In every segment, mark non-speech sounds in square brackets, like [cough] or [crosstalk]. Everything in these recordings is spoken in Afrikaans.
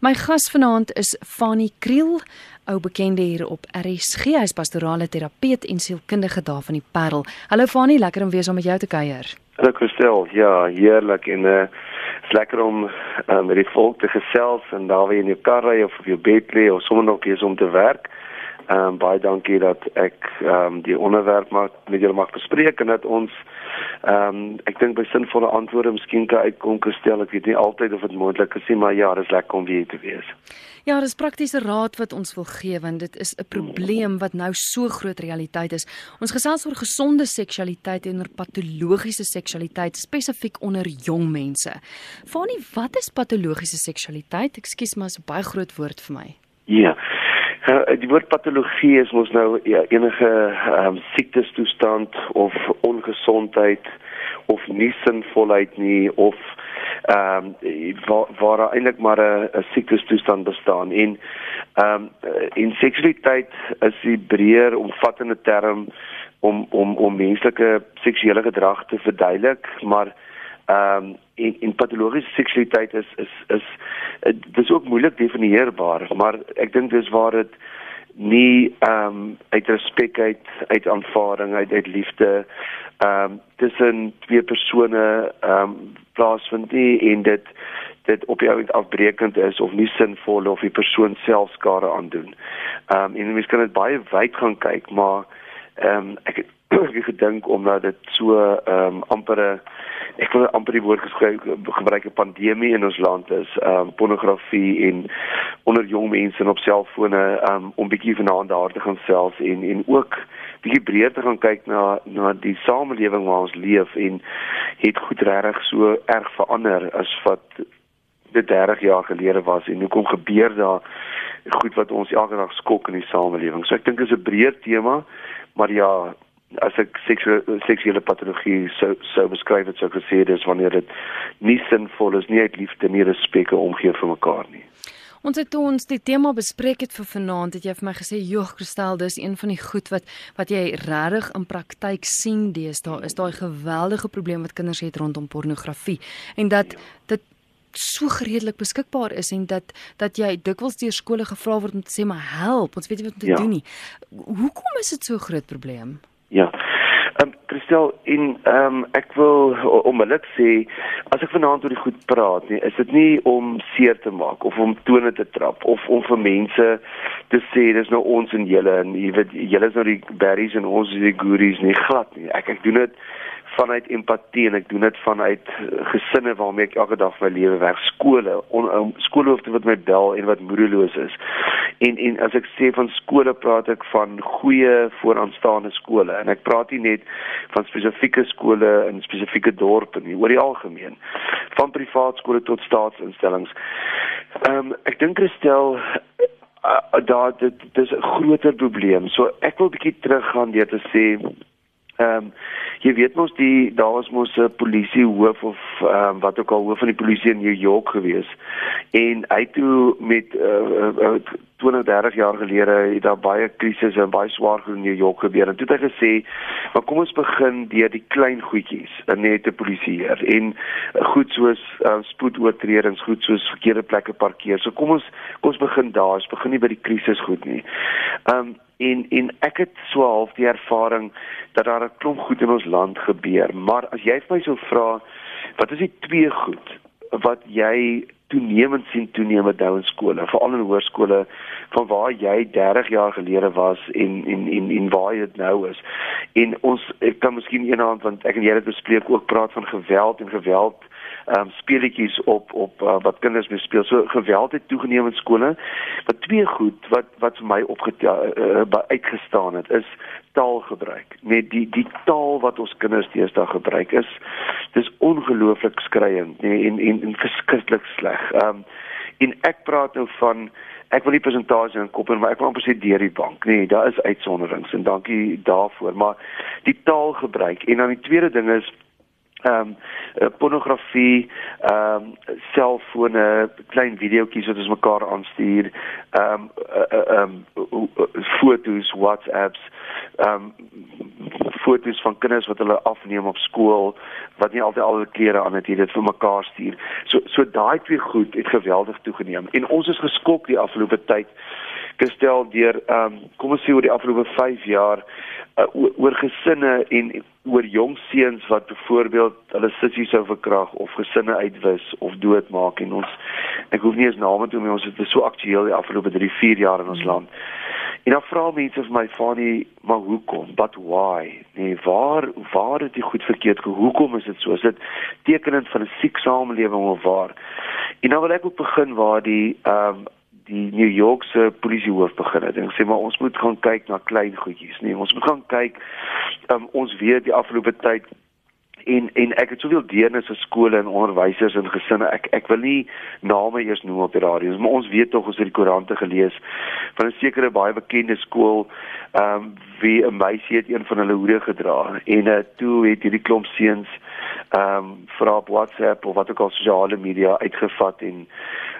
My gas vanaand is Fanie Kriel, ou bekende hier op RSG. Hy's pastorale terapeut en sielkundige daar van die Parel. Hallo Fanie, lekker om weer saam met jou te kuier. Hallo Christel. Ja, heerlik en uh is lekker om uh, met die volk te gesels en daar weer in jou kar ry of op jou bed lê of sommer nog eens om te werk. Ehm um, baie dankie dat ek ehm um, die onderwerp mag met julle mag bespreek en dat ons Ehm um, ek dink by sinvolle antwoorde miskien kan uitkom gestel. Ek weet nie altyd of dit moontlik is nie, maar ja, dit is lekker om weer te wees. Ja, dis praktiese raad wat ons wil gee want dit is 'n probleem wat nou so groot realiteit is. Ons gesels oor gesonde seksualiteit en oor patologiese seksualiteit spesifiek onder jong mense. Fanie, wat is patologiese seksualiteit? Ekskuus, maar is 'n baie groot woord vir my. Ja. Uh, die woord patologie is mos nou ja, enige um, siektestoestand of ongesondheid of nie sinvolheid nie of ehm um, waar waar eintlik maar 'n siektestoestand bestaan. En ehm um, in seksualiteit is 'n breër omvattende term om om om menslike seksuele gedrag te verduidelik maar ehm um, en en patologiese seksualiteit is is is dit is ook moeilik definieerbaar maar ek dink dis waar dit nie ehm um, uit respek uit uit aanvaarding uit uit liefde ehm um, tussen twee persone ehm um, plaasvind nie en dit dit op jou end afbreekend is of nie sinvol of die persoon self skade aandoen. Ehm um, en mens kan dit baie wyd gaan kyk maar ehm um, ek [clears throat] het gedink omdat dit so ehm um, ampere ek wil amper die woord geskryf gebruik 'n pandemie in ons land is ehm um, pornografie en onder jong mense op selfone um, om bietjie vanaand daar te gaan self en en ook bietjie breër te gaan kyk na na die samelewing waar ons leef en het goed regtig so erg verander as wat dit 30 jaar gelede was en hoe kom gebeur daar goed wat ons elke dag skok in die samelewing. So ek dink dit is 'n breër tema, maar ja, as ek seksuele seksuele patologie sou sou beskryf het sou gesê dis wanneer dit nie sinvol is nie uit liefde nie respek omgee vir mekaar nie. Ons het ons die tema bespreek het vir vanaand het jy vir my gesê joh Kristel dis een van die goed wat wat jy regtig in praktyk sien deesdae is daai geweldige probleem wat kinders het rondom pornografie en dat ja. dit so gereedelik beskikbaar is en dat dat jy dikwels deur skole gevra word om te sê maar help ons weet nie wat om te ja. doen nie. Hoekom is dit so 'n groot probleem? Ja. Ehm um, Christel in ehm um, ek wil onmiddellik sê as ek vanaand oor die goed praat, nie, is dit nie om seer te maak of om tone te trap of om vir mense te sê dis nou ons en julle en jy weet julle is nou die berries en ons is die goodies nie glad nie. Ek ek doen dit vanuit empatie en ek doen dit vanuit gesinne waarmee ek elke dag my lewe werk. Skole on, um, skoolhoofde wat my bel en wat moedeloos is. En en as ek sê van skole praat ek van goeie vooraanstaande skole. En ek praat nie net van spesifieke skole in spesifieke dorpe nie oor die algemeen. Van privaat skole tot staatsinstellings. Ehm um, ek dink Christel uh, daar dit dis 'n groter probleem. So ek wil bietjie teruggaan deur te sê ehm um, jy weet mos die daar was mos 'n polisie hoof of ehm um, wat ook al hoof van die polisie in New York gewees. En hy toe met uh, uh, 20 30 jaar gelede het daar baie krisisse en baie swaar goed in New York gebeur. En toe het hy gesê maar kom ons begin deur die klein goedjies. Net te polisieer. En goed soos uh, spoedoortredings goed soos verkeerde plekke parkeer. So kom ons kom ons begin daar. Ons begin nie by die krisis goed nie. Ehm um, en en ek het so half die ervaring dat daar 'n klomp goed in ons land gebeur. Maar as jy vir my sou vra wat is die twee goed wat jy toenemend sien toenemend nou in skole veral in hoërskole van waar jy 30 jaar gelede was en en en en waar jy nou is? En ons ek kan miskien eendag want ek en jy het bespreek ook praat van geweld en geweld um, speletjies op op uh, wat kinders mee speel. So geweld het toegeneem in skole. Maar twee goed wat wat vir my opgetel uh, uh, uitgestaan het is taalgebruik. Net die die taal wat ons kinders deesdae gebruik is dis ongelooflik skreiend nee, en en en verskriklik sleg. Ehm um, en ek praat nou van ek wil nie presentasie in kop en maar ek wil amper sê deur die bank. Nee, daar is uitsonderings en dankie daarvoor, maar die taalgebruik en dan die tweede ding is ehm um, pornografie, ehm um, selfone, klein videoetjies wat ons mekaar aanstuur, ehm um, ehm um, foto's, WhatsApps, ehm um, foto's van kinders wat hulle afneem op skool wat nie altyd al hulle klere aan het jy dit vir mekaar stuur. So so daai twee goed het geweldig toegeneem en ons is geskok die afgelope tyd gestel deur ehm um, kom ons sê oor die afgelope 5 jaar uh, oor gesinne en oor jong seuns wat byvoorbeeld hulle sussie sou verkrag of gesinne uitwis of doodmaak en ons ek hoef nie eens name te noem ons het so aktueel die afgelope 3 4 jaar in ons land. En dan vra mense vir my Fanie, maar hoekom? But why? Nee, waar waar het dit goed verkeerd gegaan? Hoekom is dit so? Is dit tekenend van 'n siek samelewing of waar? En nou wil ek ook begin waar die ehm um, die New York se polisiehoof begin het. En sê maar ons moet gaan kyk na klein goedjies. Nie ons moet gaan kyk um, ons weet die afgelope tyd en en ek het soveel deernis vir skole en onderwysers en gesinne. Ek ek wil nie name eers noem op die radio maar ons weet tog ons het die koerante gelees van 'n sekere baie bekende skool. Ehm um, wie 'n meisie het een van hulle hoede gedra en uh, toe het hierdie klomp seuns ehm um, vir op WhatsApp of wat ook al sosiale media uitgevat en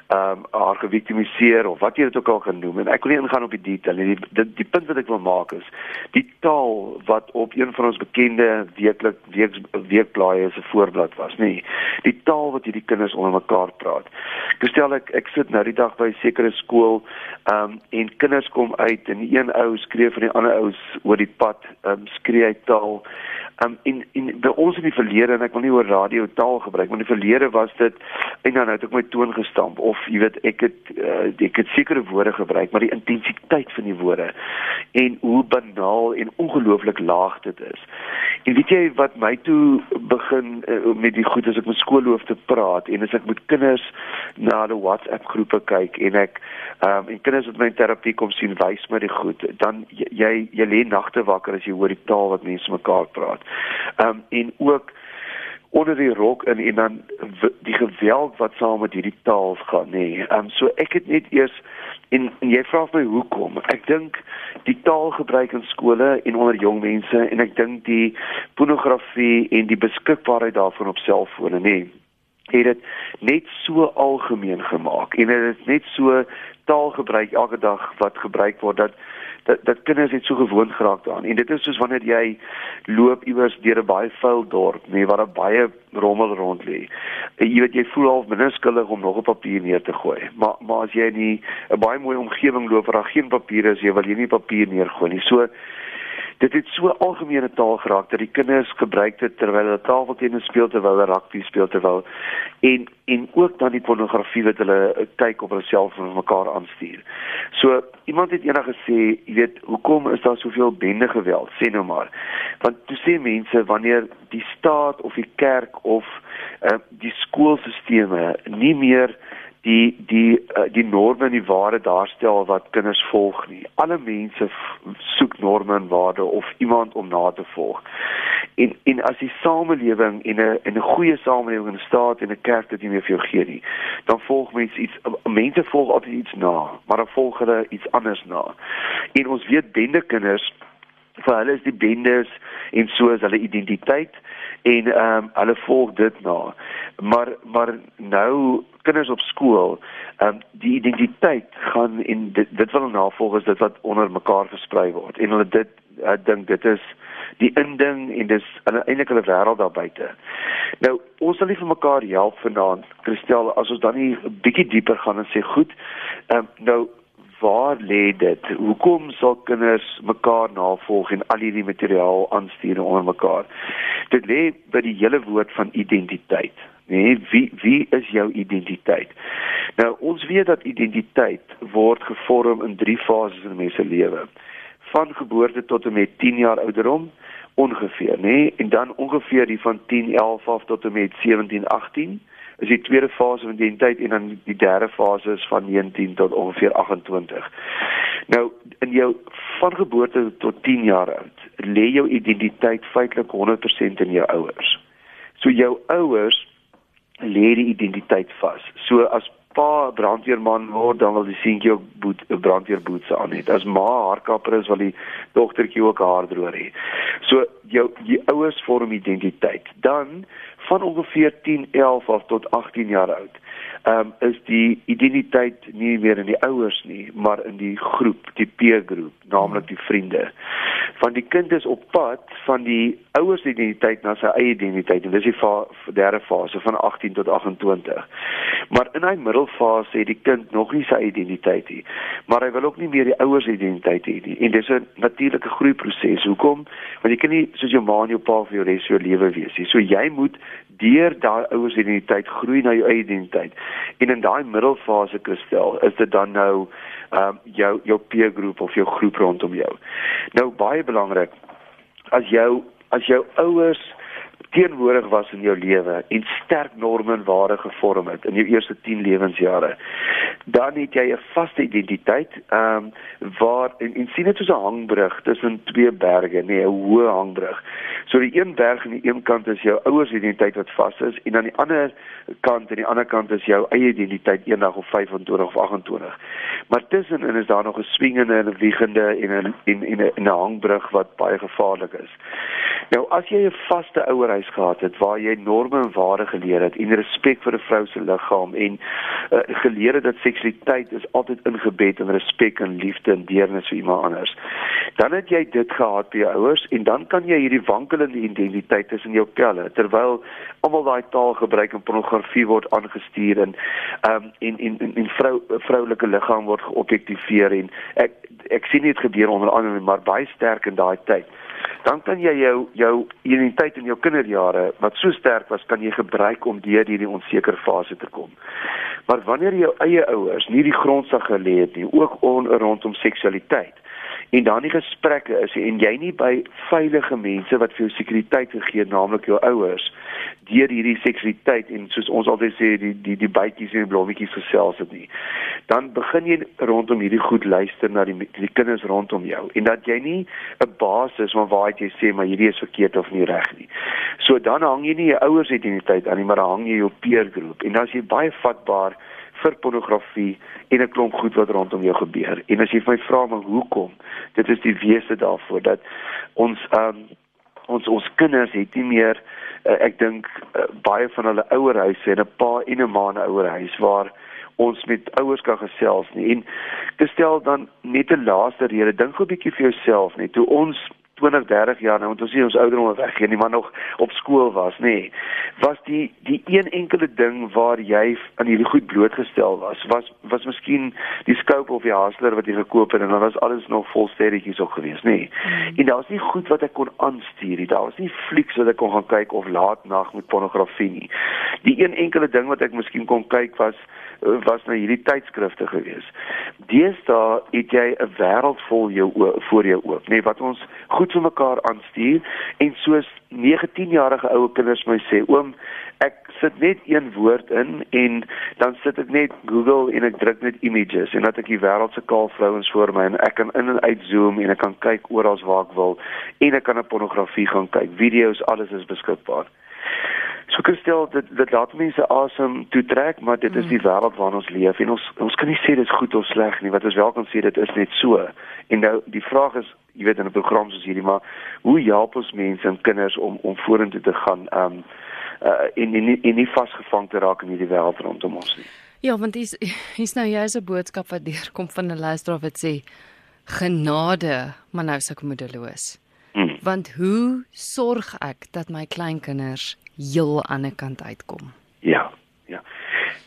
ehm um, haar geviktimiseer of wat jy dit ook al genoem en ek wil nie ingaan op die detail nie. Die, die die punt wat ek wil maak is die taal wat op een van ons bekende weeklik week weekblaaie se voorblad was nê. Die taal wat hierdie kinders onder mekaar praat. Gestel ek ek sit nou die dag by 'n sekere skool ehm um, en kinders kom uit en een ou skree vir die ander ou's oor die pad ehm um, skree hy taal Um, en en by ons in die verlede en ek wil nie oor radio taal gebruik maar in die verlede was dit en dan het ek my toon gestamp of jy weet ek het uh, ek het sekere woorde gebruik maar die intensiteit van die woorde en hoe banaal en ongelooflik laag dit is. En weet jy wat my toe begin uh, met die goed as ek met skoolhoofde praat en as ek met kinders na die WhatsApp groepe kyk en ek um, en kinders wat my in terapie kom sien wys my die goed dan jy jy lê nagte wakker as jy hoor die taal wat mense mekaar praat um, en ook onder die rok in en dan die geweld wat saam met hierdie taal gaan nê. Nee. Ehm um, so ek het net eers en, en jy vra my hoekom? Ek dink die taalgebruik in skole en onder jong mense en ek dink die pornografie en die beskikbaarheid daarvan op selfone nê. Nee het dit net so algemeen gemaak en dit is net so taalgebruik elke dag wat gebruik word dat dat dat kinders net so gewoond geraak daaraan. En dit is soos wanneer jy loop iewers deur 'n baie vuil dorp, nee, waar daar baie rommel rond lê. Jy weet jy voel half minuskuldig om nog op papier neer te gooi. Maar maar as jy in 'n baie mooi omgewing loop waar daar geen papier is, jy wil jy nie papier neergooi nie. So dit het so algemene taal geraak dat die kinders gebruik dit terwyl hulle tafeltennis speel terwyl hulle rugby speel terwyl en en ook dan die pornografie wat hulle eh, kyk op hulle selfoon vir mekaar aanstuur. So iemand het eendag gesê, jy weet, hoekom is daar soveel bende geweld? Sê nou maar. Want toe sê mense wanneer die staat of die kerk of uh, die skoolstelsels nie meer die die uh, die norme en die waarde daarstel wat kinders volg nie. Alle mense soek norme en waarde of iemand om na te volg. En en as die samelewing en 'n en 'n goeie samelewing en 'n staat en 'n kerk dit nie meer vir jou gee nie, dan volg mense iets mense volg altyd iets na, maar dan volg hulle iets anders na. En ons weet bende kinders vir hulle is die bendes en so is hulle identiteit en ehm um, hulle volg dit na. Maar maar nou kinders op skool, ehm um, die identiteit gaan en dit dit wil navolg is dit wat onder mekaar versprei word. En hulle dit ek dink dit is die inding en dis eintlik hulle wêreld daar buite. Nou, ons sal nie vir mekaar help vanaand, Christel, as ons dan nie 'n bietjie dieper gaan en sê goed, ehm um, nou waar lê dit? Hoekom sal kinders mekaar navolg en al hierdie materiaal aanstuur onder mekaar? Dit lê by die hele woord van identiteit. Nee, wie wie is jou identiteit? Nou ons weet dat identiteit word gevorm in drie fases in 'n mens se lewe. Van geboorte tot en met 10 jaar ouderdom ongeveer, nê? Nee? En dan ongeveer die van 10, 11 af tot en met 17, 18 is die tweede fase van identiteit en dan die derde fase is van 19 tot ongeveer 28. Nou in jou van geboorte tot 10 jaar oud lê jou identiteit feitelik 100% in jou ouers. So jou ouers lê die identiteit vas. So as pa brandweerman word, dan wil die seentjie ook boet brandweerboetse aan hê. As ma haarkapper is, wil die dogtertjie ook haar droër hê. So jou die ouers vorm identiteit. Dan van ongeveer 10, 11 af tot 18 jaar oud um, is die identiteit nie meer in die ouers nie, maar in die groep, die peer groep, naamlik die vriende. Van die kind is op pad van die ouers identiteit na sy eie identiteit en dis die fa derde fase van 18 tot 28. Maar in hy middelfase het die kind nog nie sy identiteit nie, maar hy wil ook nie meer die ouers identiteit hê nie. En dis 'n natuurlike groeiproses. Hoekom? Want jy kan nie soos jou ma en jou pa vir jou res jou lewe wees nie. So jy moet deur daai ouers identiteit groei na jou eie identiteit. En in daai middelfase kristel is dit dan nou ehm um, jou jou peer groep of jou groep rondom jou. Nou baie belangrik as jou as jou ouers teenwoordig was in jou lewe en sterk norme en waardes gevorm het in jou eerste 10 lewensjare dan het jy 'n vaste identiteit ehm um, waar en, en sien dit soos 'n hangbrug tussen twee berge nee 'n hoë hangbrug. So die een berg aan die een kant is jou ouers identiteit wat vas is en aan die ander kant en die ander kant is jou eie identiteit eendag of 25 of 28 maar tussenin is daar nog 'n swingende en 'n wiegende en 'n en 'n 'n hangbrug wat baie gevaarlik is. Nou as jy 'n vaste ouerhuis gehad het waar jy norme en waardes geleer het en respek vir 'n vrou se liggaam en uh, geleer het dat seksualiteit is altyd ingebed in respek en liefde en deernis vir iemand anders. Dan het jy dit gehad by jou ouers en dan kan jy hierdie wankelende identiteit tussen jou pelle terwyl almal daai taal gebruik en pornografie word aangestuur en ehm um, en en en, en vrou vroulike liggaam word geobjektiveer en ek ek sien dit gebeur onder andere maar baie sterk in daai tyd dan kan jy jou jou identiteit in jou kinderjare wat so sterk was kan jy gebruik om deur hierdie onseker fase te kom. Maar wanneer jou eie ouers nie die grondslag gelê het nie, ook on, rondom seksualiteit en dan die gesprekke is en jy nie by veilige mense wat vir jou sekuriteit het, naamlik jou ouers, deur hierdie seksualiteit en soos ons altyd sê die die die bytjies en die blommetjies gesels het nie. Dan begin jy rondom hierdie goed luister na die die kinders rondom jou en dat jy nie 'n basis van waar jy sê maar hierdie is verkeerd of nie reg nie. So dan hang jy nie jou ouers identiteit aan nie, maar dan hang jy jou peer groep en dan is jy baie vatbaar vir pornografie en 'n klomp goed wat rondom jou gebeur. En as jy my vra maar hoekom? Dit is die wese daarvoor dat ons um, ons ons kinders het nie meer uh, ek dink uh, baie van hulle ouerhuise en 'n pa en 'n ma in 'n ouerhuis waar ons met ouers kan gesels nie. En te stel dan net 'n laaste rede, dink 'n bietjie vir jouself net hoe ons 20, 30 jaar nou, want ons sien ons ouderdom weggee, nie maar nog op skool was, nê. Nee, was die die een enkele ding waar jy aan hierdie goed blootgestel was, was was miskien die scope of die hustler wat jy gekoop het en dan was alles nog vol sterretjies ook geweest, nê. Nee. Mm. En daar was nie goed wat ek kon aanstuur nie. Daar was nie flieks wat ek kon gaan kyk of laat nag met pornografie nie. Die een enkele ding wat ek miskien kon kyk was was nou hierdie tydskrifte gewees. Deesdae het jy 'n wêreld vol jou voor jou oop, nê, nee, wat ons goed vir mekaar aanstuur en soos 19 jarige oue kinders my sê, oom, ek sit net een woord in en dan sit ek net Google en ek druk net images en dat ek die wêreld se kaal vrouens voor my en ek kan in en uit zoom en ek kan kyk oral waar ek wil en ek kan op pornografie gaan kyk, video's, alles is beskikbaar. So kristel dit dit laat mense asem toe trek, maar dit is die mm. wêreld waarin ons leef en ons ons kan nie sê dit is goed of sleg nie, wat ons wel kan sê dit is net so. En nou die vraag is, jy weet in 'n program soos hierdie, maar hoe help ons mense en kinders om om vorentoe te gaan um uh en en nie, nie vasgevang te raak in hierdie wêreld rondom ons nie. Ja, want dis is nou jy's 'n boodskap wat deurkom van 'n luisteraar wat sê genade, maar nou suk moedeloos. Hmm. Want hoe sorg ek dat my kleinkinders heel aan die kant uitkom. Ja, ja.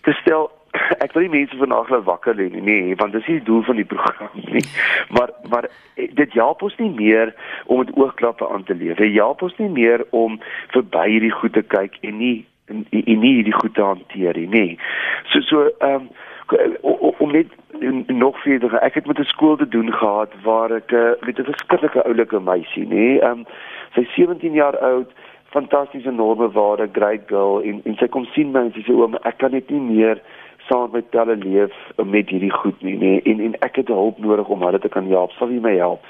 Dis stel [clears throat] ek wil nie mense vanaand laat wakker lê nie, nee, want dis nie die doel van die program nie. [laughs] Maar maar eh, dit help ons nie meer om met oogklappe aan te leef. Dit help ons nie meer om verby hierdie goed te kyk en nie en, en nie hierdie goed te hanteer nie, nee. So so ehm um, om net nog verder ek het met 'n skool te doen gehad waar ek uh, met 'n verskriklike oulike meisie nê nee, um, sy 17 jaar oud fantastiese norme waarde, great girl en en sy kom sien my en sy sê oom ek kan net nie meer saam met hulle leef met hierdie goed nie, nee, en en ek het hulp nodig om hulle te kan help. Sal jy my help?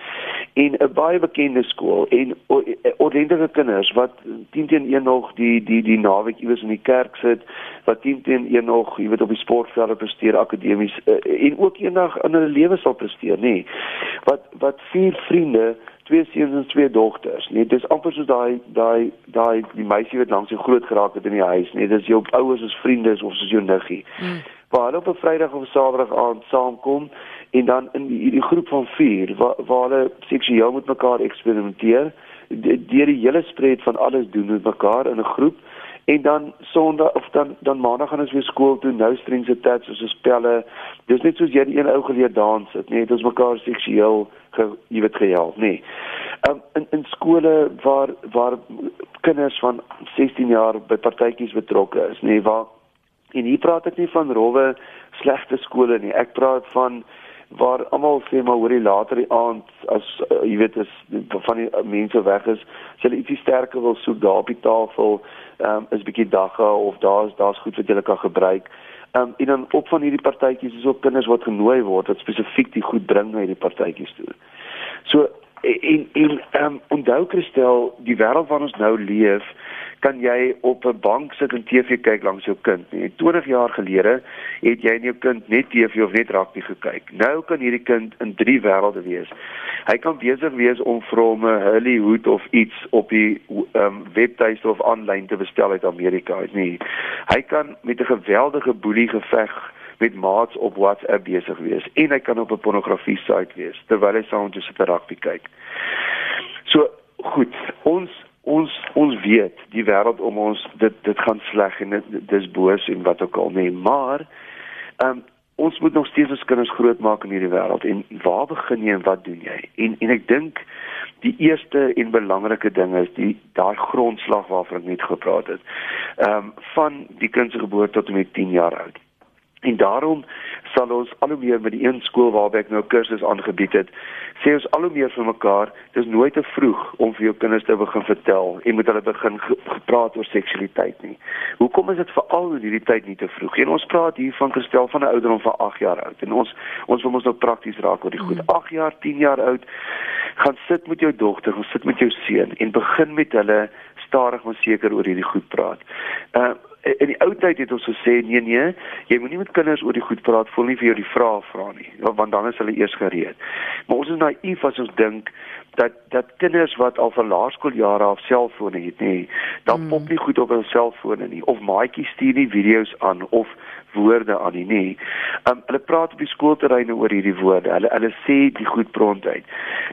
En 'n baie bekende skool en ordentlike kinders wat 10 teen 1 nog die die die naweek iewers in die kerk sit, wat 10 teen 1 nog, jy weet op die sportveld presteer akademies uh, en ook eendag in hulle lewe sal presteer, nê. Wat wat vier vriende twee seuns en twee dogters. Nee, dis amper soos daai daai daai die meisie wat langs jou groot geraak het in die huis, nee, dis jou ouers as vriende of soos jou niggie. Mm. Waar hulle op 'n Vrydag of Saterdag aand saamkom en dan in die, die groep van 4 waar waar hulle seksueel met mekaar eksperimenteer, deur die hele spread van alles doen met mekaar in 'n groep en dan sonderdag of dan dan maandag gaan ons weer skool toe nou strings attach soos spelle dis net soos jy die een ou geleer dans het nee dit is mekaar seksueel ge, jy weet gehelp nee um, in in skole waar waar kinders van 16 jaar by partytjies betrokke is nee waar en hier praat ek nie van rowwe slegte skole nie ek praat van waar almal sê maar hoorie later die aand as uh, jy weet as van die uh, mense weg is, as hulle ietsie sterker wil soek daar op die tafel, um, is bietjie dagga of daar's daar's goed wat jy kan gebruik. Ehm um, en dan op van hierdie partytjies is ook kinders wat genooi word wat spesifiek die goed bring na hierdie partytjies toe. So en en ehm um, onthou Christel, die wêreld waarin ons nou leef, kan jy op 'n bank sit en TV kyk langs jou kind. Nee, 20 jaar gelede het jy en jou kind net TV of net rugby gekyk. Nou kan hierdie kind in drie wêrelde wees. Hy kan besig wees om vir hom 'n Hollywood of iets op die um, webtuiste of aanlyn te bestel uit Amerika, nie. Hy kan met 'n geweldige boelie geveg met maats op WhatsApp besig wees en hy kan op 'n pornografie site wees terwyl hy saam met sy rugby kyk. So goed, ons ons ons weet die wêreld om ons dit dit gaan sleg en dit dis boos en wat ook al nee maar ehm um, ons moet nog steeds ons kinders grootmaak in hierdie wêreld en waar begin jy en wat doen jy? En en ek dink die eerste en belangrike ding is die daai grondslag waarvan ek net gepraat het. Ehm um, van die kind se geboorte tot en met 10 jaar oud. En daarom sal ons al hoe meer met die een skool waarby ek nou kursus aangebied het, sê ons al hoe meer vir mekaar, dis nooit te vroeg om vir jou kinders te begin vertel en moet hulle begin gepraat oor seksualiteit nie. Hoekom is dit veral in hierdie tyd nie te vroeg nie? Ons praat hier van gestel van 'n ouderdom van 8 jaar oud en ons ons wil ons nou prakties raak oor die goed. 8 hmm. jaar, 10 jaar oud, gaan sit met jou dogter, gaan sit met jou seun en begin met hulle stadig maar seker oor hierdie goed praat. Uh in die ou tyd het ons gesê nee nee, jy moenie met kinders oor die goed praat voor nie vir jou die vrae vra nie, want dan is hulle eers gereed. Maar ons is naïef as ons dink dat dat kinders wat al van laerskooljare af selfone het nê, dan mm. pop nie goed op hul selfone nie of maatjies stuur nie video's aan of woorde aan nie nê. Um hulle praat op die skoolterreine oor hierdie woorde. Hulle hulle sê die goed pront uit.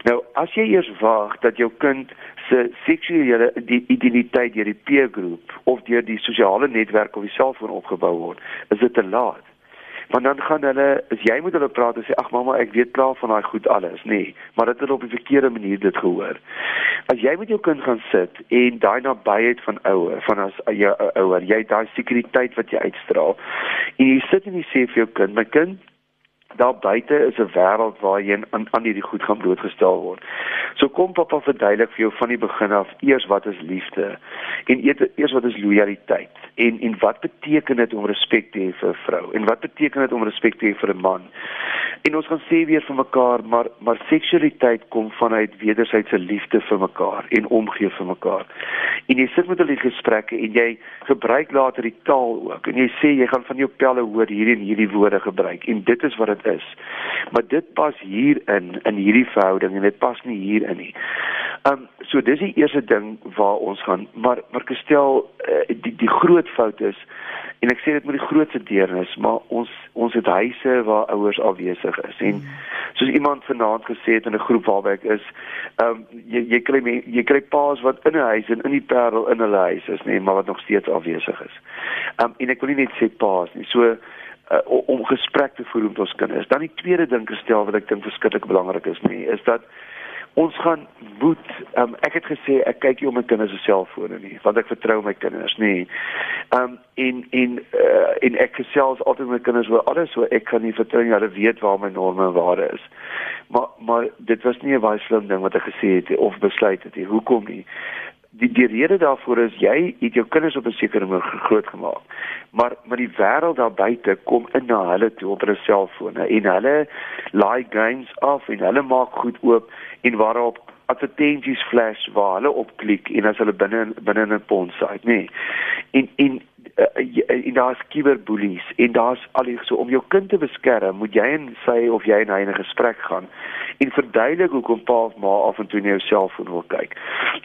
Nou as jy eers wag dat jou kind se seksuele identiteit deur die peer groep of deur die sosiale netwerk of die selfoon opgebou word, is dit te laat. Want dan gaan hulle, as jy met hulle praat en sê ag mamma, ek weet klaar van daai goed alles, nê, nee, maar dit het op 'n verkeerde manier dit gehoor. As jy met jou kind gaan sit en daai nabyheid van ouer, van as jou ouer, jy daai sekuriteit wat jy uitstraal en jy sit en jy sê vir jou kind, my kind, daar buite is 'n wêreld waar jy aan aan hierdie goed gaan blootgestel word. So kom pappa verduidelik vir jou van die begin af eers wat is liefde en eers wat is lojaliteit en en wat beteken dit om respek te hê vir 'n vrou en wat beteken dit om respek te hê vir 'n man. En ons gaan sê weer vir mekaar maar maar seksualiteit kom vanuit wederwysige liefde vir mekaar en omgee vir mekaar. En jy sit met hulle gesprekke en jy gebruik later die taal ook en jy sê jy gaan van jou pelle hoor hierdie en hierdie woorde gebruik en dit is wat dit is. Maar dit pas hier in in hierdie verhouding en dit pas nie hier in nie. Ehm um, so dis die eerste ding waar ons gaan maar maar gestel uh, die die groot fout is en ek sê dit met die grootste deernis maar ons ons het huise waar ouers afwesig is en soos iemand vanaand gesê het in 'n groep waarby ek is ehm um, jy jy kry jy kry paas wat in 'n huis en in die parel in hulle huis is nê maar wat nog steeds afwesig is. Ehm um, en ek wil nie net sê paas nie. So uh, om gesprek te voer met ons kinders. Dan die tweede ding gestel wat ek dink verskriklik belangrik is nie, is dat ons gaan moet um, ek het gesê ek kyk nie op my kinders se selfone nie want ek vertrou my kinders nie. Um en en uh, en ek gesels altyd met my kinders oor alles so ek kan nie vertrou nie hulle weet waar my norme en waarde is. Maar maar dit was nie 'n baie slim ding wat ek gesê het of besluit het nie. Hoekom nie? Die die rede daarvoor is jy het jou kinders op 'n sekere manier groot gemaak. Maar maar die wêreld daar buite kom in na hulle toe op hulle selfone en hulle laai games af en hulle maak goed oop en waarop advertensies flash waar hulle op klik en as hulle binne binne 'n pond site nê. Nee. En en uh, en daar's cyberbullies en daar's al die so om jou kind te beskerm, moet jy en sy of jy en hy in 'n gesprek gaan en verduidelik hoekom pa of ma af en toe na jou selfoon wil kyk.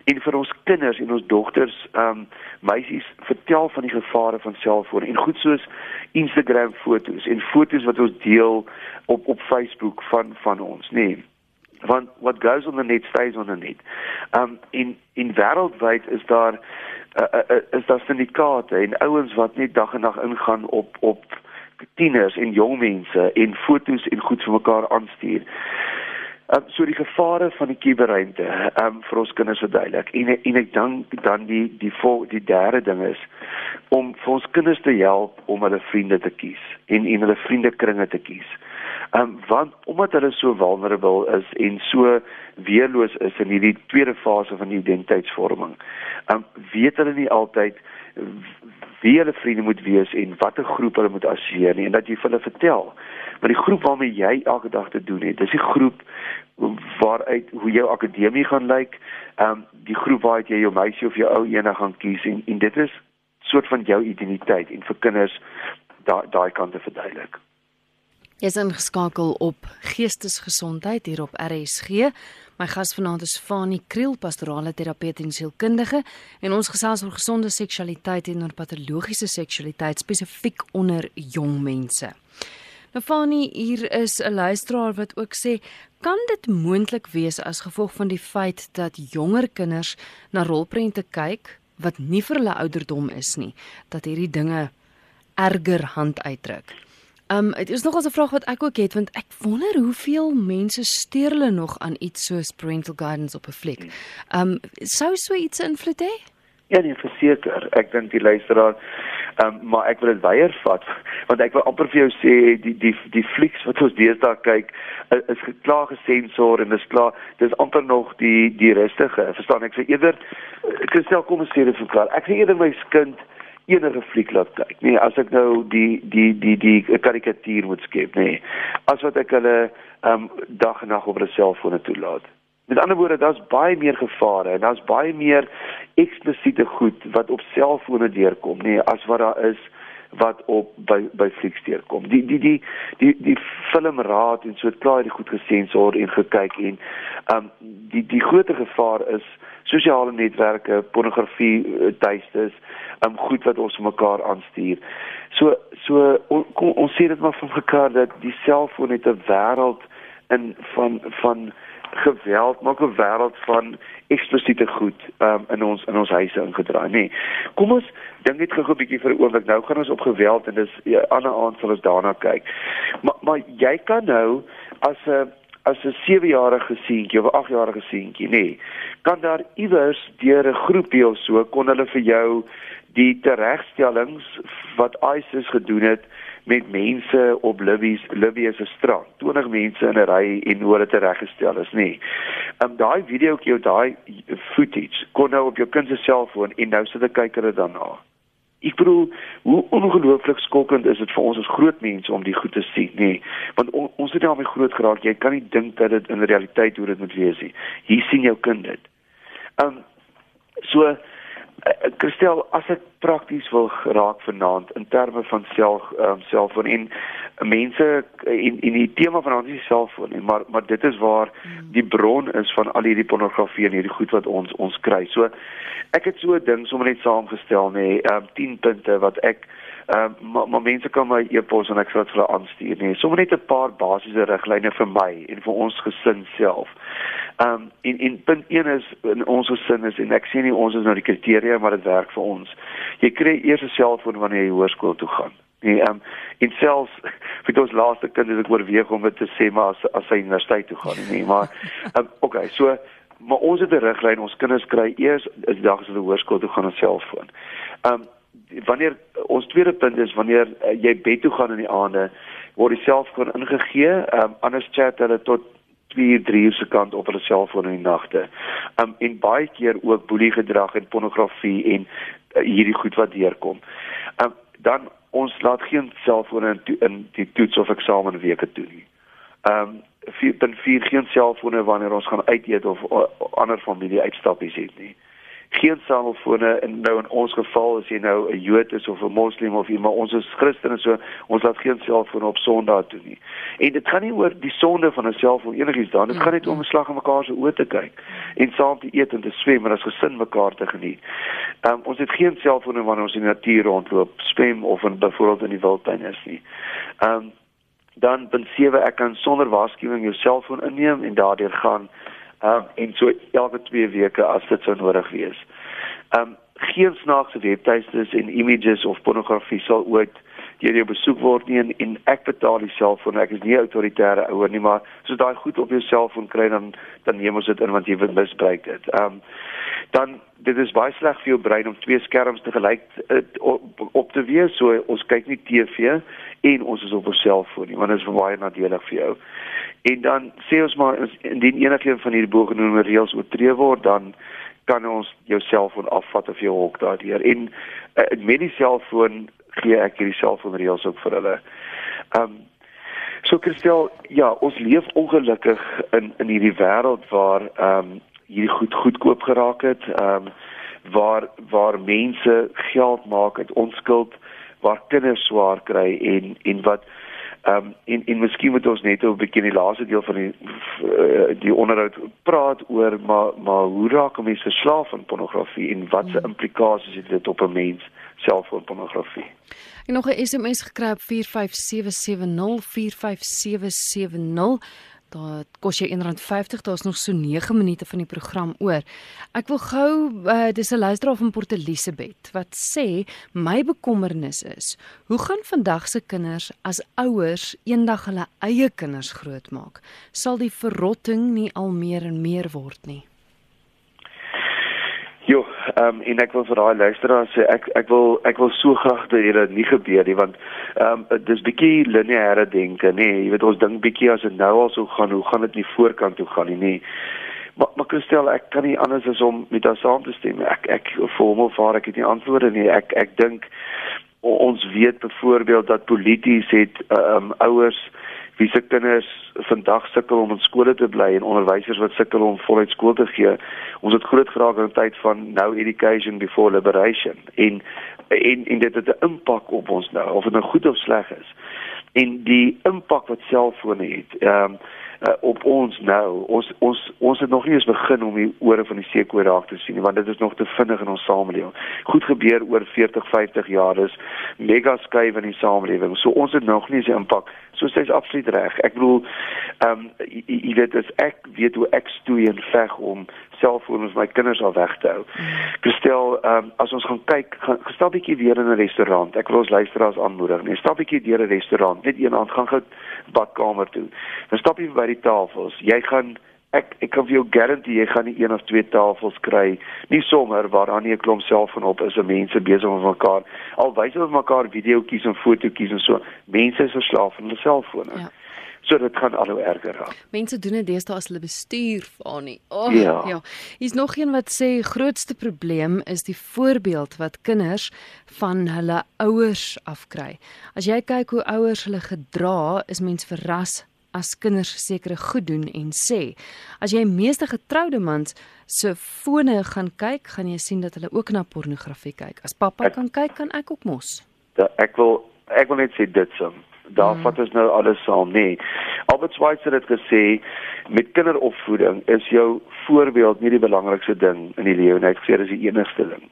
En vir ons kinders en ons dogters, ehm um, meisies, vertel van die gevare van selfoon en goed soos Instagram foto's en foto's wat ons deel op op Facebook van van ons, nê. Nee want what goes on the net stays on the net. Um in in wêreldwyd is daar uh, uh, is daar syndikaate en ouens wat net dag en nag ingaan op op tieners en jong mense en fotos en goed vir mekaar aanstuur. Um, so die gevare van die kuberruimte um, vir ons kinders verduidelik en en ek dink dan die die vol, die derde ding is om vir ons kinders te help om hulle vriende te kies en en hulle vriendekringe te kies. Um, want omdat hulle so vulnerable is en so weerloos is in hierdie tweede fase van die identiteitsvorming, um, weet hulle nie altyd wie hulle vriende moet wees en watter groep hulle moet assosieer nie en dat jy vir hulle vertel. Maar die groep waarmee jy elke dag te doen het, dis die groep waaruit hoe jou akademie gaan lyk, ehm um, die groep waaruit jy jou meisie of jou ou eendag gaan kies en, en dit is soort van jou identiteit en vir kinders daai daai kant te verduidelik. Jy's ingeskakel op Geestesgesondheid hier op RSG. My gas vanaand is Fanie Kriel, pastorale terapeut en sielkundige, en ons gesels oor gesonde seksualiteit en oor patologiese seksualiteit spesifiek onder jong mense. Nou Fanie, hier is 'n luisteraar wat ook sê, kan dit moontlik wees as gevolg van die feit dat jonger kinders na rolprente kyk wat nie vir hulle ouderdom is nie, dat hierdie dinge erger hand uitdruk? Ehm um, dit is nog 'n vraag wat ek ook het want ek wonder hoeveel mense steur hulle nog aan iets soos parental guidance op 'n fliek. Ehm um, sou so iets invloed hê? Ja, nee, verseker. Ek dink die luisteraar ehm um, maar ek wil dit weier vat want ek wil amper vir jou sê die die die flieks wat ons deesdae kyk is geklaar gesensor en dis klaar dis amper nog die die rustige. Verstaan ek sê eerder ek sê kom ons sê dit vir klaar. Ek sê eerder my kind enige fliek laat kyk. Nee, as ek nou die die die die karikatuur moet skep, nee. As wat ek hulle um, dag en nag op hulle selfone toelaat. Met ander woorde, daar's baie meer gevare en daar's baie meer eksplisiete goed wat op selfone deurkom, nee, as wat daar is wat op by by flieks deurkom. Die die die die die filmraad en so het klaar die goed gesensor en gekyk en ehm um, die die groot gevaar is sosiale netwerke, pornografie tuistes, um, goed wat ons mekaar aanstuur. So so on, kom, ons sê dit maar van mekaar dat die selfoon het 'n wêreld in van van geweld, maak 'n wêreld van eksplosiete goed um, in ons in ons huise ingedraai, nê. Nee. Kom ons dink net gou 'n bietjie vir 'n oomblik. Nou gaan ons op geweld en dis 'n ja, ander aand sal ons daarna kyk. Maar maar jy kan nou as 'n as 'n 7-jarige seentjie of 'n 8-jarige seentjie, nê, nee, kan daar iewers deur 'n groepie of so kon hulle vir jou die teregstellings wat ISIS gedoen het met mense op Libië Libië se strand 20 mense in 'n ry en hoe hulle tereggestel is nê. Ehm um, daai videoetjie of daai footage kon nou op jou kind se selfoon en nou sit ek kyk hulle daarna. Ek bedoel, hoe ongelooflik skokkend is dit vir ons as groot mense om die goed te sien, nê? Nee, want on, ons het daarmee groot geraak. Jy kan nie dink dat dit in realiteit hoe dit moet wees nie. Hier sien jou kind dit. Ehm um, so Christel, as ek prakties wil geraak vanaand in terme van self um, selfoon en mense in in die tema van ons selfoon, maar maar dit is waar hmm. die bron is van al hierdie pornografie en hierdie goed wat ons ons kry. So ek het so 'n ding sommer net saamgestel nê, nee, um, 10 punte wat ek Ehm uh, maar, maar mense kan my e-pos en ek sal dit vir hulle aanstuur nie. Sommige net 'n paar basiese riglyne vir my en vir ons gesin self. Ehm um, en en punt 1 is in ons gesin is en ek sê nie ons is nou die kriteria maar dit werk vir ons. Jy kry eers 'n selfoon wanneer jy hoërskool toe gaan. Nee, ehm um, en selfs [laughs] vir ons laaste kind het ek oorweeg om dit te sê maar as as hy universiteit toe gaan nie, maar um, [laughs] okay, so maar ons het 'n riglyn ons kinders kry eers is dag as hulle hoërskool toe gaan 'n selfoon. Ehm um, wanneer ons tweede punt is wanneer uh, jy bed toe gaan in die aande word die selfoon ingegee, um, anders chat hulle tot 2, 3 uur se kant op hulle selfoon in die nagte. Um en baie keer ook boelie gedrag en pornografie en uh, hierdie goed wat deurkom. Um dan ons laat geen selfone in, in die toets of eksamen weke toe nie. Um vier dan vier geen selfone wanneer ons gaan uit eet of, of ander familie uitstappies het nie geen selfone en nou in ons geval as jy nou 'n Jood is of 'n Moslem of iemand ons is Christene so ons laat geen selfone op Sondag toe nie. En dit gaan nie oor die sonde van 'n selfoon enigiets dan dit gaan net om 'n slag in mekaar se oë te kyk en saam te eet en te swem en as gesin mekaar te geniet. Um, ons het geen selfone wanneer ons in die natuur rondloop, swem of in byvoorbeeld in die wildtuin is nie. Ehm um, dan punt 7 ek kan sonder waarskuwing jou selfoon inneem en daardeur gaan um, en so elke 2 weke as dit sou nodig wees. Um geen snaakse webtuistes en images of pornografie sal ooit deur jou besoek word nie en, en ek betaal die selfoon ek is nie autoritaire ouer nie maar so daai goed op jou selfoon kry dan dan neem ons dit in want jy wil misbruik dit. Um dan dit is baie sleg vir jou brein om twee skerms te gelyk op, op te wees so ons kyk nie TV en ons is op ons selfoon nie want dit is baie nadelig vir jou. En dan sê ons maar indien enigiets van hierdie bogenoemde reëls oortree word, dan kan ons jou selfoon afvat of jou hok daardeur. En uh, met die selfoon gee ek hierdie selfoon reëls ook vir hulle. Ehm um, so Christel, ja, ons leef ongelukkig in in hierdie wêreld waar ehm um, hierdie goed goedkoop geraak het, ehm um, waar waar mense geld maak uit onskuld, waar kinders swaar kry en en wat Ehm um, en en miskien moet ons net 'n bietjie in die laaste deel van die uh, die onderhoud praat oor maar maar hoe raak mense verslaaf aan pornografie en wat se hmm. implikasies het dit op 'n mens selfoonpornografie. Ek nog 'n SMS gekry op 45770 45770 Dit kos jou R1.50. Daar's nog so 9 minute van die program oor. Ek wil gou uh, dis 'n luisteraar van Port Elizabeth wat sê my bekommernis is, hoe gaan vandag se kinders as ouers eendag hulle eie kinders grootmaak? Sal die verrotting nie al meer en meer word nie? Ehm um, en ek wil vir daai luisteraars sê ek ek wil ek wil so graag dat dit nie gebeur nie want ehm um, dis bietjie lineêre denke nê. Jy weet ons dink bietjie as dit nou al so gaan hoe gaan dit nie voorkant toe gaan nie nê. Maar maar Christel ek kan nie anders as om met haar saam te stem. Ek ek formeel vaar ek het nie antwoorde nie. Ek ek dink ons weet byvoorbeeld dat polities het ehm um, ouers wie se kinders vandag sukkel om in skole te bly en onderwysers wat sukkel om voluit skool te gee. Ons het groot geraak in 'n tyd van now education before liberation en en en dit het 'n impak op ons nou of dit nou goed of sleg is. En die impak wat selfone het. Ehm um, uh, op ons nou. Ons ons ons het nog nie eens begin om die ore van die seekoe raak te sien nie, want dit is nog te vinnig in ons samelewing. Goed gebeur oor 40, 50 jaar is mega skuif in die samelewing. So ons het nog nie eens die impak. So sy's absoluut reg. Ek bedoel ehm um, jy weet as ek weet hoe ek stoei en veg om selfone vir my kinders al weg te hou. Gestel, ehm um, as ons gaan kyk, gaan gestel bietjie weer in 'n restaurant. Ek wil ons luisteraars aanmoedig. Nee, stap bietjie deur 'n restaurant. Net een aand gaan gou badkamer toe. Dan stap jy by die tafels. Jy gaan ek ek kan vir jou garandeer jy gaan nie een of twee tafels kry nie sommer waar dan nie 'n klomp selfoon op is en mense besig om mekaar al wys hulle mekaar videoetjies en fotootjies en so. Mense is verslaaf aan hulle selfone. Ja so dit gaan al hoe erger raak. Mense doen dit deesdae as hulle bestuur van nie. Oh, ja. ja. Hier's nog een wat sê grootste probleem is die voorbeeld wat kinders van hulle ouers afkry. As jy kyk hoe ouers hulle gedra, is mens verras as kinders sekere goed doen en sê. As jy meeste getroude mans se fone gaan kyk, gaan jy sien dat hulle ook na pornografie kyk. As pappa ek, kan kyk, kan ek ook mos. Da, ek wil ek wil net sê dit so daar mm. vat ons nou alles saam nê. Nee. Albert Schweitzer het gesê met kinderopvoeding is jou voorbeeld nie die belangrikste ding in die lewe nie. Hy het gesê dis die enigste ding.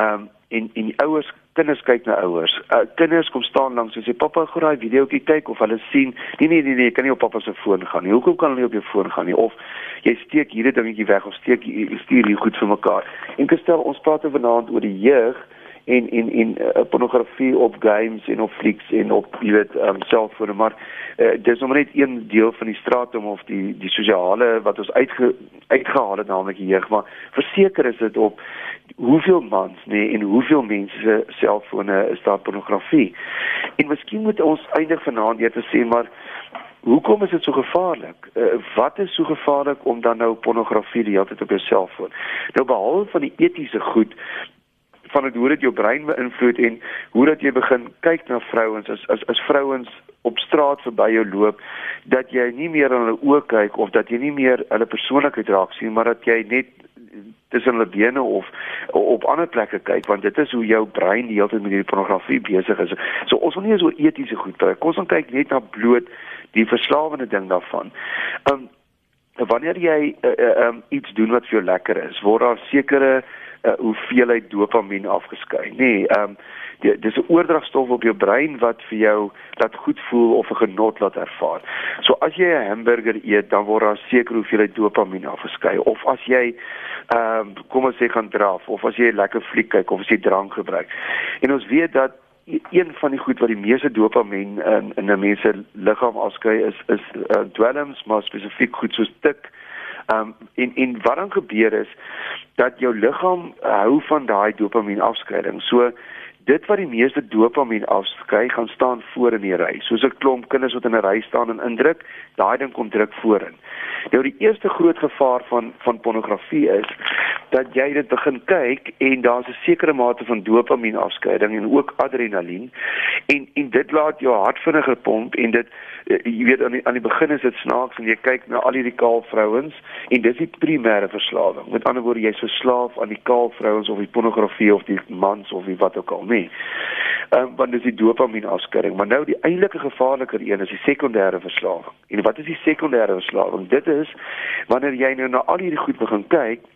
Ehm um, en en die ouers kinders kyk na ouers. Uh, kinders kom staan langs en sê pappa gou daai videoetjie kyk of hulle sien nee nee nee nee kan nie op pappa se foon gaan nie. Hoekom kan hulle nie op jou foon gaan nie? Of jy steek hierdie dingetjie weg of steek stuur hier goed vir mekaar. En gestel ons praat vanaand oor die jeug en en en uh, pornografie op games en op flieks en op jy weet um, selfone maar uh, dis nog net een deel van die straatom of die die sosiale wat ons uitge, uitgehaal het naamlik jeug maar verseker is dit op hoeveel mans nee en hoeveel mense se selfone is daar pornografie en miskien moet ons eindig vanaand net te sê maar Hoekom is dit so gevaarlik? Uh, wat is so gevaarlik om dan nou pornografie die hele tyd op jou selfoon? Nou behalwe van die etiese goed van dit hoe dit jou brein beïnvloed en hoe dat jy begin kyk na vrouens as as as vrouens op straat verby jou loop dat jy nie meer aan hulle oë kyk of dat jy nie meer hulle persoonlikheid raak sien maar dat jy net tussen hulle bene of op ander plekke kyk want dit is hoe jou brein die hele tyd met hierdie pornografie besig is. So ons wil nie so etiese goed. Kom ons kyk net na bloot die verslawende ding daarvan. Um wanneer jy uh, uh, um, iets doen wat vir jou lekker is, word daar sekere uh, hoeveelheid dopamien afgeskei. Nee, ehm um, dis 'n oordragstof op jou brein wat vir jou laat goed voel of 'n genot laat ervaar. So as jy 'n hamburger eet, dan word daar seker hoeveelheid dopamien afgeskei of as jy ehm um, kom ons sê gaan draf of as jy 'n lekker fliek kyk of as jy drank gebruik. En ons weet dat een van die goed wat die meeste dopamien in in 'n mens se liggaam afskei is is uh, dwelms, maar spesifiek goed soos tik. Ehm um, en en wat dan gebeur is dat jou liggaam hou van daai dopamien afskeiding. So dit wat die meeste dopamien afskei gaan staan voor in die ry. Soos 'n klomp kinders wat in 'n ry staan en indruk, daai ding kom druk voorin. Nou die eerste groot gevaar van van pornografie is dat jy dit begin kyk en daar's 'n sekere mate van dopamien afskeiding en ook adrenalien en en dit laat jou hart vinniger pomp en dit uh, jy weet aan die, aan die begin is dit snaaks en jy kyk na al hierdie kaal vrouens en dis die primêre verslawing. Met ander woorde jy's verslaaf aan die kaal vrouens of die pornografie of die mans of wie wat ook al nie. Ehm um, want dis die dopamien afskeiding, maar nou die eintlike gevaarliker een is die sekondêre verslawing. En wat is die sekondêre verslawing? Dit is wanneer jy nou na al hierdie goed begin kyk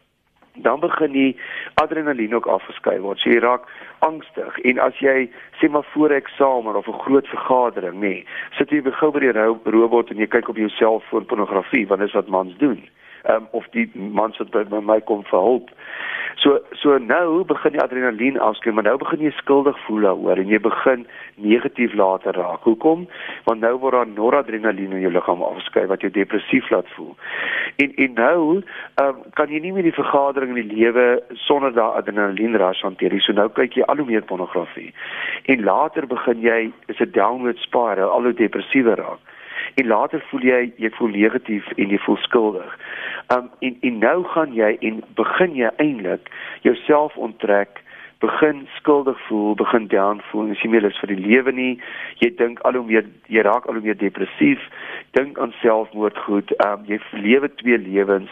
dan begin die adrenalien ook afgeskei word. So jy raak angstig en as jy sê maar voor 'n eksamen of 'n groot vergadering, nê, nee, sit jy begou by die robot en jy kyk op jou selfoon pornografie, want dit is wat mans doen. Um, of die mans wat by my kom vir hulp. So so nou begin die adrenalien afskei, maar nou begin jy skuldig voel daaroor en jy begin negatief later raak. Hoekom? Want nou word daar noradrenalien in jou liggaam afgeskei wat jou depressief laat voel. En en nou um, kan jy nie meer die vergadering in die lewe sonder daai adrenalien ras hanteer nie. So nou kyk jy al hoe meer pornografie. En later begin jy is 'n downward spiral, al hoe depressiewer raak en later voel jy jy voel negatief en jy voel skuldig. Um en en nou gaan jy en begin jy eintlik jouself onttrek begin skuldig voel, begin down voel, jy sien meer lus vir die lewe nie. Jy dink al hoe meer jy raak al hoe meer depressief, dink aan selfmoord goed. Ehm um, jy lewe twee lewens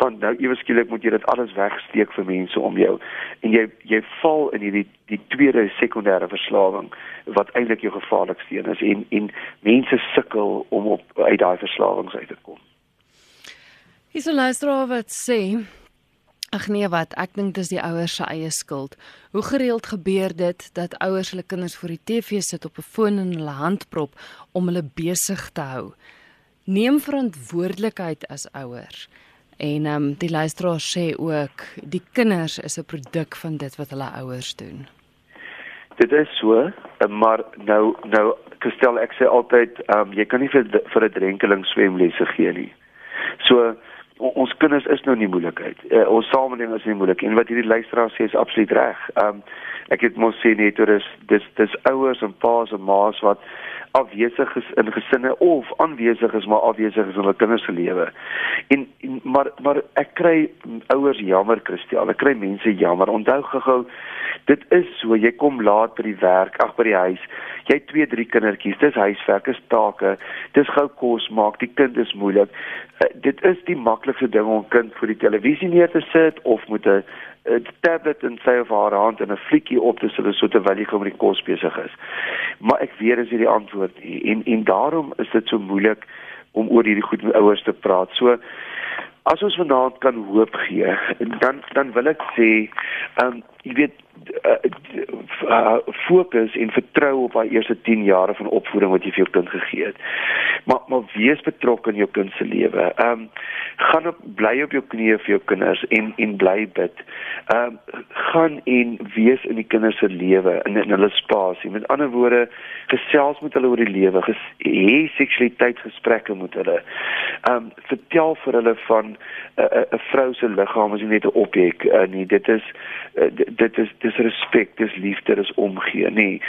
van nou ewe skielik moet jy dit alles wegsteek vir mense om jou en jy jy val in hierdie die tweede sekondêre verslawing wat eintlik jou gevaarlikste een is en en mense sukkel om op uit daai verslawings uit te kom. Is 'n luisteraar wat sê Ag nee wat, ek dink dis die ouers se eie skuld. Hoe gereeld gebeur dit dat ouers hulle kinders voor die TV sit op 'n foon in hulle hand prop om hulle besig te hou? Neem verantwoordelikheid as ouers. En ehm um, die luisteraar sê ook die kinders is 'n produk van dit wat hulle ouers doen. Dit is so, maar nou nou Christel ek sê altyd ehm um, jy kan nie vir vir 'n drenkeling swemlesse gee nie. So ons kinders is nou nie moeilikheid. Uh, ons samelewing is nie moeilik en wat hierdie luisteraar sê is absoluut reg. Um ek het mos sê net oor is dis dis ouers en paas en ma's wat afwesig is in gesinne of aanwesig is maar afwesig is in hulle kinders se lewe. En, en maar maar ek kry ouers jammer Christel. Ek kry mense jammer. Onthou gou dit is so jy kom laat by die werk, ag by die huis. Jy het twee, drie kindertjies. Dis huiswerk, dis take. Dis gou kos maak. Die kind is moeilik. Uh, dit is die maklikste ding om kind voor die televisie neer te sit of moet 'n tablet in sy of haar hand en 'n fliekkie op te sit so terwyl hy gou met die kos besig is. Maar ek weet as jy die antwoord nie en en daarom is dit so moeilik om oor hierdie goed met ouers te praat. So as ons vanaand kan hoop gee, dan dan wil ek sê, ehm um, jy weet uh, fokus en vertrou op daai eerste 10 jare van opvoeding wat jy vir jou kind gegee het. Maar maar wees betrokke in jou kind se lewe. Ehm um, gaan op bly op jou knieë vir jou kinders en en bly bid. Ehm um, gaan en wees in die kinders se lewe in in hulle spasie. Met ander woorde, gesels met hulle oor die lewe, hê seksualiteit gesprekke met hulle. Ehm um, vertel vir hulle van 'n uh, 'n vrou se liggaam is nie net 'n objek uh, nie. Dit is uh, dit is dis respek, dis liefde, dis omgee, nê. Nee.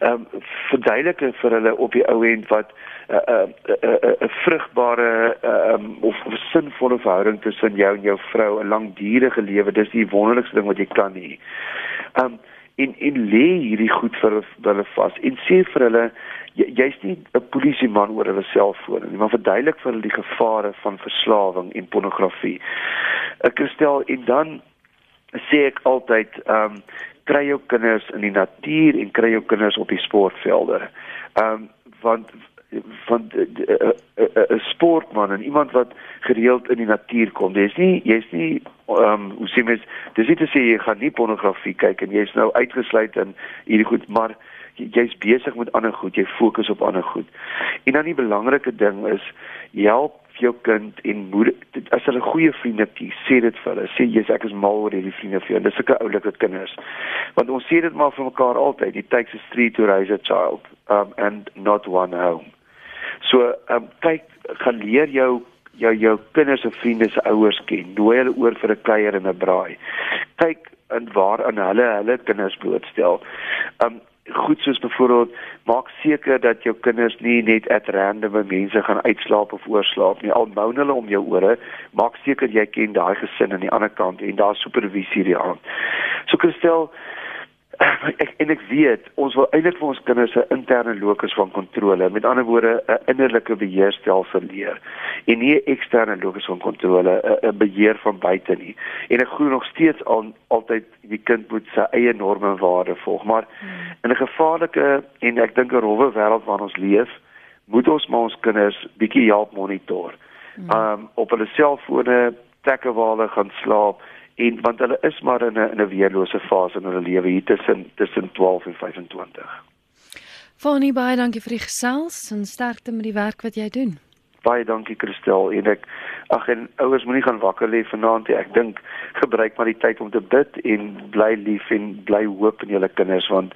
Ehm um, verduidelik vir hulle op die ou end wat 'n 'n 'n 'n vrugbare ehm um, of 'n sinvolle verhouding tussen jou en jou vrou, 'n langdurige lewe, dis die wonderlikste ding wat jy kan hê. Ehm um, en en lê hierdie goed vir hulle vas en sê vir hulle jy's nie 'n polisieman oor hulle selfone nie, maar verduidelik vir hulle die gevare van verslawing en pornografie. Ek stel en dan sê ek altyd ehm um, kry jou kinders in die natuur en kry jou kinders op die sportvelde. Ehm um, want van 'n sportman en iemand wat gereeld in die natuur kom. Jy's nie jy's nie ehm um, hoe sê mens, dis nie te sê jy gaan nie pornografie kyk en jy's nou uitgesluit in hierdie goed, maar jy's besig met ander goed, jy fokus op ander goed. En dan die belangrike ding is help jou kind en moeder as hulle goeie vriende kies, sê dit vir hulle. Sê jy's ek is mal oor hierdie vriende vir jou. Dis sulke oulike kinders. Want ons sê dit maar vir mekaar altyd, it takes a street to raise a child um and not one home. So, um, kyk, gaan leer jou jou jou kinders se vriende se ouers ken. Nooi hulle oor vir 'n kuier en 'n braai. Kyk en waar aan hulle hulle kinders blootstel. Um, goed soos byvoorbeeld maak seker dat jou kinders nie net at random mense gaan uitslaap of oorslaap nie. Al moun hulle om jou ore, maak seker jy ken daai gesin aan die ander kant en daar supervisie die aan. So Christel, [laughs] ek en ek weet ons wil eintlik vir ons kinders 'n interne locus van kontrole, met ander woorde 'n innerlike beheerstelsel leer en nie 'n eksterne locus van kontrole, 'n beheer van buite nie. En ek glo nog steeds al altyd die kind moet sy eie norme en waardes volg, maar in 'n gevaarlike en ek dink 'n rowwe wêreld waarin ons leef, moet ons maar ons kinders bietjie help monitor. Hmm. Um op hulle selfone, tekke waar hulle gaan slaap en want hulle is maar in 'n in 'n weerlose fase in hulle lewe hier tussen tussen 12 en 25. Fanny baie dankie vir die gesels en sterkte met die werk wat jy doen. Baie dankie Christel en ek ag en ouers moenie gaan wakker lê vanaand nie. Ek dink gebruik maar die tyd om te bid en bly lief en bly hoop in julle kinders want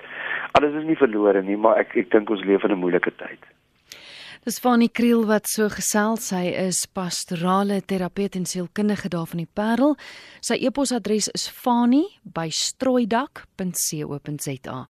alles is nie verlore nie, maar ek ek dink ons leef in 'n moeilike tyd. Dis Fanie Kriel wat so gesels. Hy is pastorale terapeut en sielkundige daar van die Parel. Sy e-posadres is fanie@strooidak.co.za.